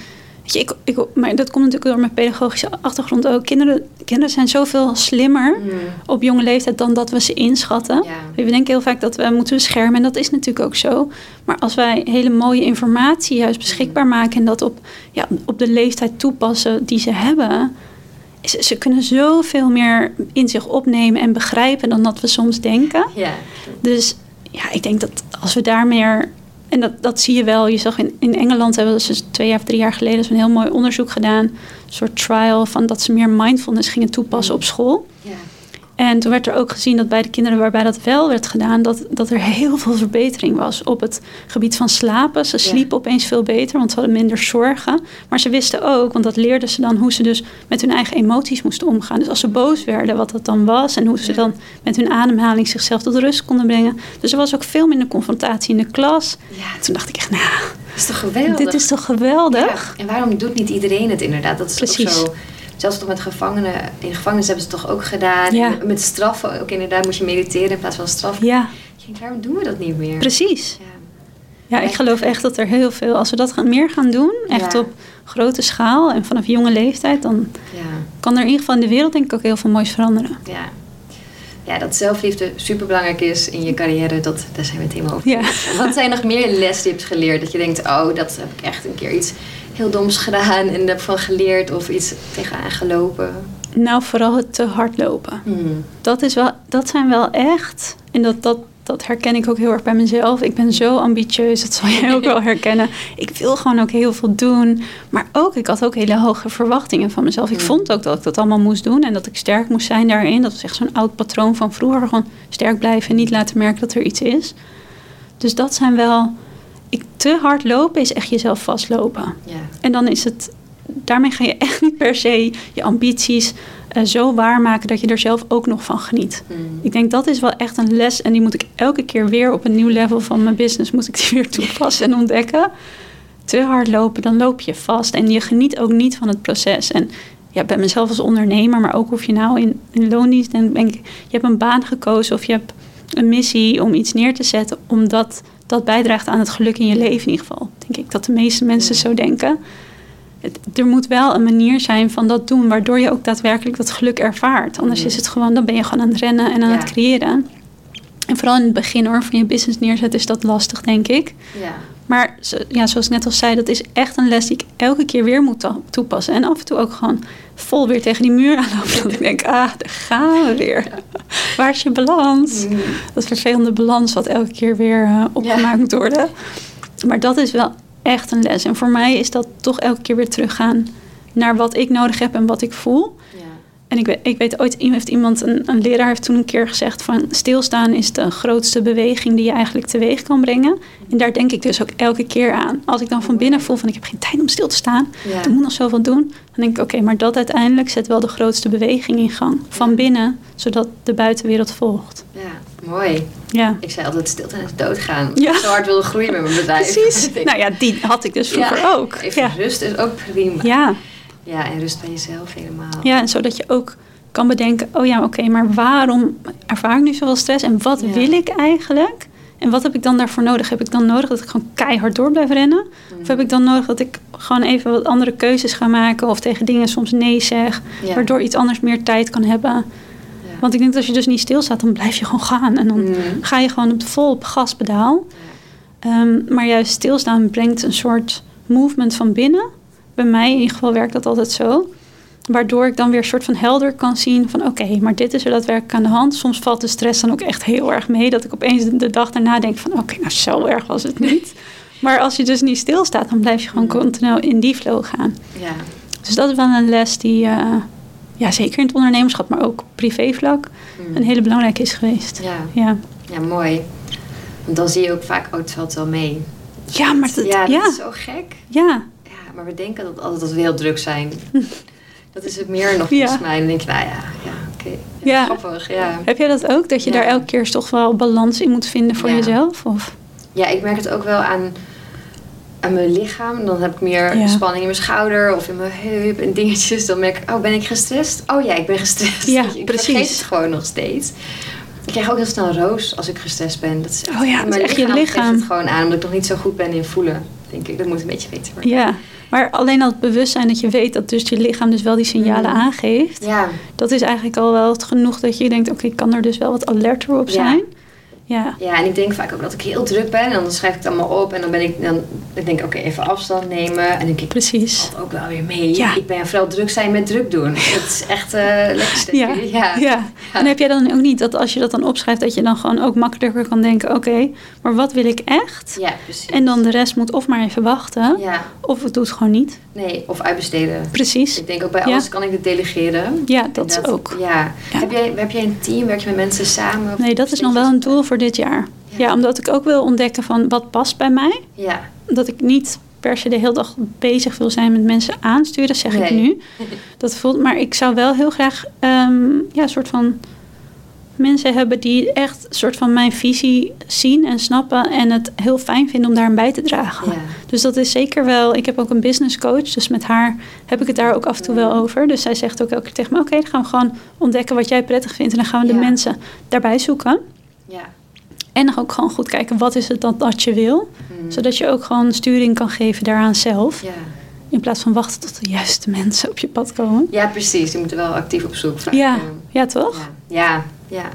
Weet je, ik, ik, maar dat komt natuurlijk door mijn pedagogische achtergrond ook. Kinderen, kinderen zijn zoveel slimmer Mm, op jonge leeftijd dan dat we ze inschatten. ja. We denken heel vaak dat we moeten beschermen en dat is natuurlijk ook zo. Maar als wij hele mooie informatie juist beschikbaar maken en dat op, ja, op de leeftijd toepassen die ze hebben, is, ze kunnen zoveel meer in zich opnemen en begrijpen dan dat we soms denken. Ja. Dus ja, ik denk dat als we daar meer. En dat, dat zie je wel. Je zag in, in Engeland hebben ze twee of drie jaar geleden zo'n heel mooi onderzoek gedaan. Een soort trial van dat ze meer mindfulness gingen toepassen op school. Ja. En toen werd er ook gezien dat bij de kinderen waarbij dat wel werd gedaan, dat, dat er heel veel verbetering was op het gebied van slapen. Ze sliepen opeens veel beter, want ze hadden minder zorgen. Maar ze wisten ook, want dat leerden ze dan, hoe ze dus met hun eigen emoties moesten omgaan. Dus als ze boos werden, wat dat dan was en hoe ze dan met hun ademhaling zichzelf tot rust konden brengen. Dus er was ook veel minder confrontatie in de klas. Ja. Toen dacht ik echt, nou, is toch geweldig? dit is toch geweldig? Ja. En waarom doet niet iedereen het inderdaad? Dat is Precies. ook zo. Zelfs toch met gevangenen. In gevangenis hebben ze het toch ook gedaan. Ja. Met straffen ook inderdaad moet je mediteren in plaats van straffen. Ja, Je denkt, waarom doen we dat niet meer? precies. Ja. Ja, ik geloof echt dat er heel veel, als we dat gaan, meer gaan doen, echt op grote schaal en vanaf jonge leeftijd, dan kan er in ieder geval in de wereld denk ik ook heel veel moois veranderen. Ja. ja, dat zelfliefde super belangrijk is in je carrière, dat, daar zijn we het helemaal over. Ja. Wat zijn nog meer lestips geleerd? Dat je denkt, oh, dat heb ik echt een keer iets heel doms gedaan en daarvan geleerd of iets tegenaan gelopen. Nou, vooral het te hard lopen. Hmm. Dat, is wel, dat zijn wel echt, en dat, dat, dat herken ik ook heel erg bij mezelf. Ik ben zo ambitieus, dat zal jij ook wel herkennen. Ik wil gewoon ook heel veel doen. Maar ook, ik had ook hele hoge verwachtingen van mezelf. Ik Mm. vond ook dat ik dat allemaal moest doen en dat ik sterk moest zijn daarin. Dat was echt zo'n oud patroon van vroeger. Gewoon sterk blijven en niet laten merken dat er iets is. Dus dat zijn wel... Ik, te hard lopen is echt jezelf vastlopen. Ja. En dan is het, daarmee ga je echt niet per se je ambities eh, zo waarmaken dat je er zelf ook nog van geniet. Hmm. Ik denk dat is wel echt een les en die moet ik elke keer weer op een nieuw level van mijn business moet ik die weer toepassen en ontdekken. Te hard lopen, dan loop je vast en je geniet ook niet van het proces. En ja, bij mezelf als ondernemer, maar ook of je nou in, in loondienst en denk, je hebt een baan gekozen of je hebt een missie om iets neer te zetten, omdat dat bijdraagt aan het geluk in je leven in ieder geval. Denk ik dat de meeste mensen zo denken. Het- er moet wel een manier zijn van dat doen, waardoor je ook daadwerkelijk dat geluk ervaart. Anders is het gewoon, dan ben je gewoon aan het rennen en aan Ja. het creëren. En vooral in het begin hoor, van je business neerzetten is dat lastig, denk ik. Ja. Maar zo- ja, zoals ik net al zei, dat is echt een les die ik elke keer weer moet to- toepassen. En af en toe ook gewoon vol weer tegen die muur aanlopen. Dat ik denk, ah, daar gaan we weer. Waar is je balans? Hmm. Dat vervelende balans wat elke keer weer eh, opgemaakt moet worden. Maar dat is wel echt een les. En voor mij is dat toch elke keer weer teruggaan naar wat ik nodig heb en wat ik voel. Ja. En ik weet, ik weet ooit, heeft iemand, een, een leraar heeft toen een keer gezegd van stilstaan is de grootste beweging die je eigenlijk teweeg kan brengen. En daar denk ik dus ook elke keer aan. Als ik dan van binnen voel van ik heb geen tijd om stil te staan, Ja. ik moet nog zoveel doen. Dan denk ik oké, maar dat uiteindelijk zet wel de grootste beweging in gang. Van binnen, zodat de buitenwereld volgt. ja, mooi. Ja. Ik zei altijd stilte en doodgaan. Ja. Ik zo hard wilde groeien met mijn bedrijf. Precies. Nou ja, die had ik dus vroeger ja, ook. Even rust is ook prima. Ja. Ja, en rust bij jezelf helemaal. ja, en zodat je ook kan bedenken, oh ja, oké, maar waarom ervaar ik nu zoveel stress en wat Ja. wil ik eigenlijk? En wat heb ik dan daarvoor nodig? Heb ik dan nodig dat ik gewoon keihard door blijf rennen? Of heb ik dan nodig dat ik gewoon even wat andere keuzes ga maken of tegen dingen soms nee zeg, Ja. waardoor iets anders meer tijd kan hebben? Ja. Want ik denk dat als je dus niet stilstaat, dan blijf je gewoon gaan en dan Hmm. ga je gewoon op vol op gaspedaal. Ehm, maar juist stilstaan brengt een soort movement van binnen. Bij mij in ieder geval werkt dat altijd zo. Waardoor ik dan weer een soort van helder kan zien van oké, maar dit is er daadwerkelijk aan de hand. Soms valt de stress dan ook echt heel erg mee. Dat ik opeens de, dag daarna denk van oké, nou zo erg was het niet. Maar als je dus niet stilstaat, dan blijf je gewoon continu in die flow gaan. Ja. Dus dat is wel een les die, eh, ja, zeker in het ondernemerschap, maar ook op privévlak, Hmm. een hele belangrijke is geweest. Ja. Ja, ja, mooi. Want dan zie je ook vaak, oh, het valt wel mee. ja maar dat, ja, ja, dat is zo gek. Ja, maar we denken dat altijd dat we heel druk zijn. dat is het meer nog Ja. volgens mij. En dan denk je, nou ja, ja oké. Ja, Ja. Grappig, ja. Heb jij dat ook? Dat je daar elke keer toch wel balans in moet vinden voor jezelf? Of? Ja, ik merk het ook wel aan, aan mijn lichaam. Dan heb ik meer spanning in mijn schouder of in mijn heup en dingetjes. Dan merk ik, oh, ben ik gestrest? Oh ja, ik ben gestrest. Ja, ik precies. vergeet het gewoon nog steeds. Ik krijg ook heel snel roos als ik gestrest ben. Dat is echt, Oh ja, dat is echt je geeft lichaam. het gewoon aan, omdat ik nog niet zo goed ben in voelen. Denk ik, dat moet een beetje beter worden. Ja, maar alleen al het bewustzijn dat je weet dat dus je lichaam dus wel die signalen Mhm. aangeeft. Ja, Dat is eigenlijk al wel het genoeg dat je denkt, oké, ik kan er dus wel wat alerter op zijn. Ja. Ja, en ik denk vaak ook dat ik heel druk ben. En dan schrijf ik het allemaal op. En dan ben ik, dan, ik denk oké, even afstand nemen. En dan denk ik, Precies. ook wel weer mee. Ja. Ik ben vooral druk zijn met druk doen. Dat is echt eh lekker. Ja, Ja. ja. En heb jij dan ook niet dat als je dat dan opschrijft, dat je dan gewoon ook makkelijker kan denken: oké, maar wat wil ik echt? Ja, precies. En dan de rest moet of maar even wachten, Ja, of het doet gewoon niet. nee, of uitbesteden. Precies. Ik denk ook bij Ja. alles kan ik het delegeren. Ja, dat ook. Ja. Ja. Heb, jij, heb jij een team? Werk je met mensen samen? Nee, dat is nog wel een doel voor dit jaar. Ja. Ja, omdat ik ook wil ontdekken van wat past bij mij. Ja. Dat ik niet per se de hele dag bezig wil zijn met mensen aansturen, zeg ik nu. Dat voelt, maar ik zou wel heel graag ehm, ja, een soort van mensen hebben die echt een soort van mijn visie zien en snappen en het heel fijn vinden om daarin bij te dragen. Ja. Dus dat is zeker wel. Ik heb ook een business coach, dus met haar heb ik het daar ook af en toe wel over. Dus zij zegt ook elke keer tegen me: Oké, dan gaan we gewoon ontdekken wat jij prettig vindt en dan gaan we de mensen daarbij zoeken. Ja. En ook gewoon goed kijken wat is het dan dat je wil, Mm. zodat je ook gewoon sturing kan geven daaraan zelf. Ja. In plaats van wachten tot de juiste mensen op je pad komen. ja, precies. Je moet er wel actief op zoek. vaak. Ja, ja toch? Ja. ja, ja.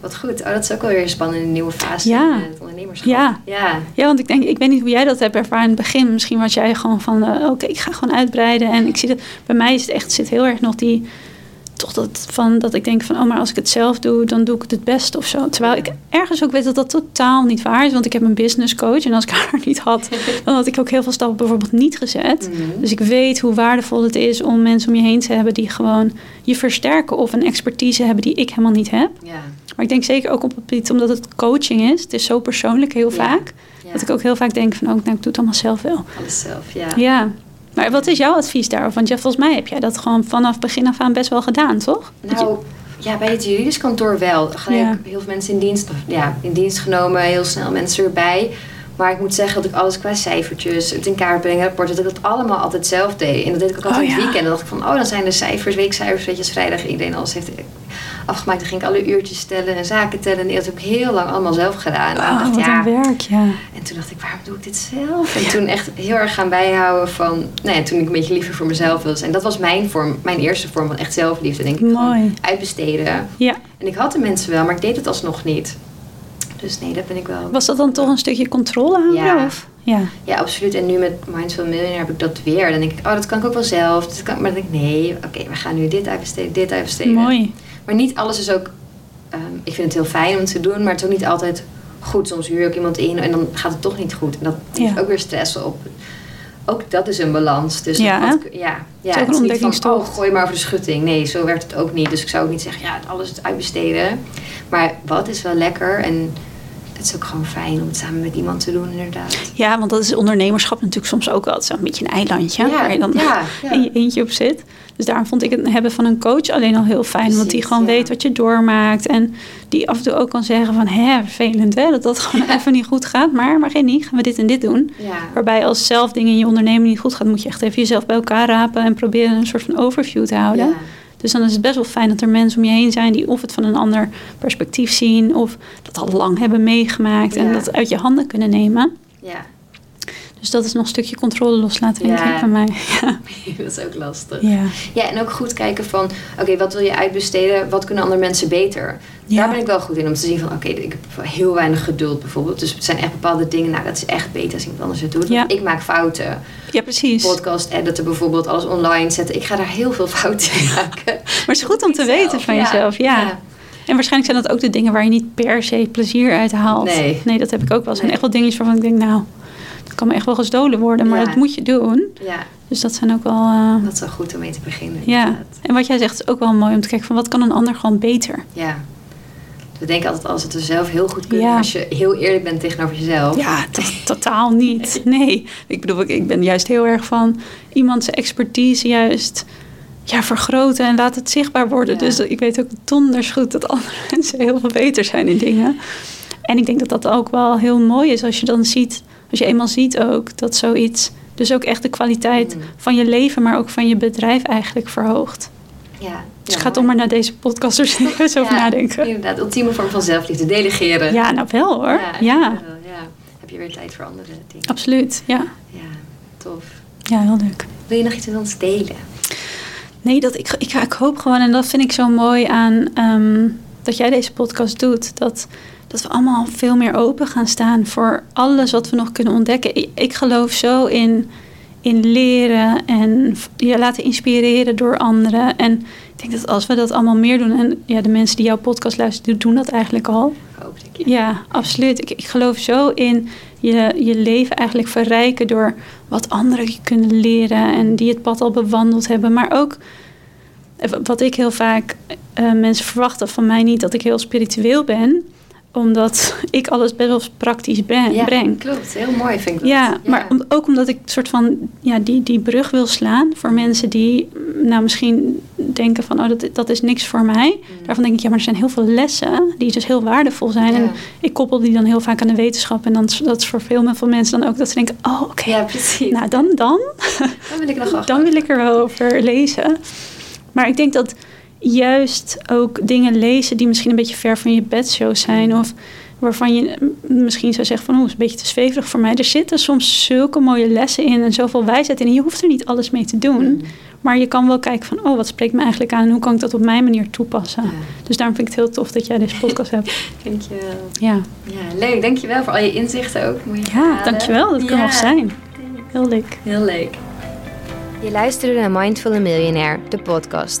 Wat goed. Oh, dat is ook wel weer een spannende nieuwe fase Ja. in het ondernemerschap. Ja. Ja. Ja, want ik denk, ik weet niet hoe jij dat hebt ervaren in het begin. Misschien was jij gewoon van, eh, oké, ik ga gewoon uitbreiden. En ik zie dat, bij mij is het echt, zit heel erg nog die, toch dat van, dat ik denk van, oh, maar als ik het zelf doe, dan doe ik het het best of zo. Terwijl ik ergens ook weet dat dat totaal niet waar is. Want ik heb een business coach en als ik haar niet had, dan had ik ook heel veel stappen bijvoorbeeld niet gezet. Mhm. Dus ik weet hoe waardevol het is om mensen om je heen te hebben die gewoon je versterken of een expertise hebben die ik helemaal niet heb. Maar ik denk zeker ook op het gebied, omdat het coaching is. Het is zo persoonlijk heel vaak. Dat ik ook heel vaak denk van, oh, nou, ik doe het allemaal zelf wel. Alles zelf, ja. Ja. Maar wat is jouw advies daarover? Want ja, volgens mij heb jij dat gewoon vanaf begin af aan best wel gedaan, toch? Nou, ja, bij het juridisch kantoor wel. Gelijk Ja. heel veel mensen in dienst, ja, in dienst genomen, heel snel mensen erbij. Maar ik moet zeggen dat ik alles qua cijfertjes, het in kaart brengen, rapporten, dat ik dat allemaal altijd zelf deed. En dat deed ik ook altijd Oh, het weekend. En dan dacht ik van, oh, dan zijn de cijfers, weekcijfers, weet je, als vrijdag iedereen alles heeft afgemaakt. Dan ging ik alle uurtjes tellen en zaken tellen. En dat heb ik heel lang allemaal zelf gedaan. En Oh, ik dacht, wat ja, een werk, ja. en toen dacht ik, waarom doe ik dit zelf? En toen echt heel erg gaan bijhouden van... Nou ja, toen ik een beetje liever voor mezelf wilde zijn. Dat was mijn vorm, mijn eerste vorm van echt zelfliefde, denk ik. Mooi. uitbesteden. Ja. En ik had de mensen wel, maar ik deed het alsnog niet. Dus nee, dat ben ik wel... Was dat dan toch een stukje controle houden? Ja. Of? Ja. Ja, absoluut. En nu met Mindful Millionaire heb ik dat weer. Dan denk ik, oh, dat kan ik ook wel zelf. Dat kan, maar dan denk ik, nee, oké, we gaan nu dit uitbesteden, dit uitbesteden. Mooi. Maar niet alles is ook... ehm, ik vind het heel fijn om te doen, maar het is ook niet altijd goed. Soms huur ik iemand in en dan gaat het toch niet goed. En dat heeft Ja. ook weer stress op. Ook dat is een balans. Dus Ja, hè? ja, ja het is niet van, oh, gooi maar over de schutting. Nee, zo werkt het ook niet. Dus ik zou ook niet zeggen, ja, alles uitbesteden. Maar wat is wel lekker en het is ook gewoon fijn om het samen met iemand te doen, inderdaad. Ja, want dat is ondernemerschap natuurlijk soms ook is een beetje een eilandje Ja, waar je dan ja, ja. in je eentje op zit. Dus daarom vond ik het hebben van een coach alleen al heel fijn. want die gewoon weet wat je doormaakt. En die af en toe ook kan zeggen van... Hè, vervelend hè, dat dat gewoon even niet goed gaat. Maar, maar geen niet, gaan we dit en dit doen. Waarbij als zelf dingen in je onderneming niet goed gaat... moet je echt even jezelf bij elkaar rapen... en proberen een soort van overview te houden. Dus dan is het best wel fijn dat er mensen om je heen zijn... die of het van een ander perspectief zien... of dat al lang hebben meegemaakt... en Ja. dat uit je handen kunnen nemen. ja, Dus dat is nog een stukje controle loslaten, denk Ja. ik, bij mij. Ja. dat is ook lastig. ja. Ja, en ook goed kijken van, oké, wat wil je uitbesteden? Wat kunnen andere mensen beter? Ja. Daar ben ik wel goed in om te zien van, oké, ik heb heel weinig geduld bijvoorbeeld. Dus het zijn echt bepaalde dingen, nou, dat is echt beter als iemand anders het doet. Ja. Ik maak fouten. Ja, precies. Podcast editen bijvoorbeeld, alles online zetten. Ik ga daar heel veel fouten in maken. Maar het is goed om te Zelf, weten van jezelf, ja. Ja. En waarschijnlijk zijn dat ook de dingen waar je niet per se plezier uit haalt. Nee. dat heb ik ook wel. Er zijn Nee. echt wel dingetjes waarvan ik denk, nou, kan me echt wel gestolen worden. Maar Ja. dat moet je doen. Ja, Dus dat zijn ook wel... eh, dat is wel goed om mee te beginnen. ja. inderdaad. En wat jij zegt is ook wel mooi om te kijken van wat kan een ander gewoon beter. Ja. We denken altijd als het er zelf heel goed kunnen. Ja. Als je heel eerlijk bent tegenover jezelf. Ja, to- totaal niet. Nee. Ik bedoel, ik- ik ben juist heel erg van iemand zijn expertise juist ja, vergroten en laat het zichtbaar worden. Ja. Dus ik weet ook donders goed dat andere mensen heel veel beter zijn in dingen. En ik denk dat dat ook wel heel mooi is als je dan ziet, als je eenmaal ziet ook dat zoiets, dus ook echt de kwaliteit Mm. van je leven, maar ook van je bedrijf eigenlijk verhoogt. Ja. Dus Ja, ga toch maar naar deze podcast er serieus over Ja, nadenken. Inderdaad, ultieme vorm van zelfliefde. Delegeren. Ja, nou wel hoor. Ja, ja. Heb je weer tijd voor andere dingen. absoluut. Ja. Ja, tof. ja, heel leuk. Wil je nog iets met ons delen? Nee, dat, ik, ik, ik hoop gewoon, en dat vind ik zo mooi aan, ehm, dat jij deze podcast doet. Dat, dat we allemaal veel meer open gaan staan voor alles wat we nog kunnen ontdekken. Ik, ik geloof zo in, in leren en je laten inspireren door anderen. En ik denk dat als we dat allemaal meer doen, en ja, de mensen die jouw podcast luisteren, doen dat eigenlijk al. Hopelijk. Ja, Ja, absoluut. Ik, ik geloof zo in je, je leven eigenlijk verrijken door wat anderen je kunnen leren en die het pad al bewandeld hebben. Maar ook eh, wat ik heel vaak eh, mensen verwachten van mij niet, dat ik heel spiritueel ben, omdat ik alles best wel praktisch breng. Ja, breng. klopt. Heel mooi vind ik dat. Ja, maar ook omdat ik soort van ja, die, die brug wil slaan voor mensen die mm, nou misschien denken van oh, dat, dat is niks voor mij. Daarvan denk ik, ja, maar er zijn heel veel lessen die dus heel waardevol zijn. Ja. En ik koppel die dan heel vaak aan de wetenschap. En dan, dat is voor veel mensen dan ook dat ze denken, oh oké, Ja, precies. nou dan, dan, dan wil ik nog dan wil ik er wel over lezen. Maar ik denk dat juist ook dingen lezen die misschien een beetje ver van je bedshow zijn. Of waarvan je misschien zou zeggen van, oh, het is een beetje te zweverig voor mij. Er zitten soms zulke mooie lessen in en zoveel wijsheid in. En je hoeft er niet alles mee te doen. Mm. Maar je kan wel kijken van, oh, wat spreekt me eigenlijk aan? En hoe kan ik dat op mijn manier toepassen? Ja. Dus daarom vind ik het heel tof dat jij deze podcast hebt. Vind je wel. Ja, Ja, leuk. Dankjewel voor al je inzichten ook. Mooie ja verhalen. dankjewel. Dat kan Ja, wel zijn. Heel leuk. Heel leuk. Je luisterde naar Mindful Millionaire, de podcast.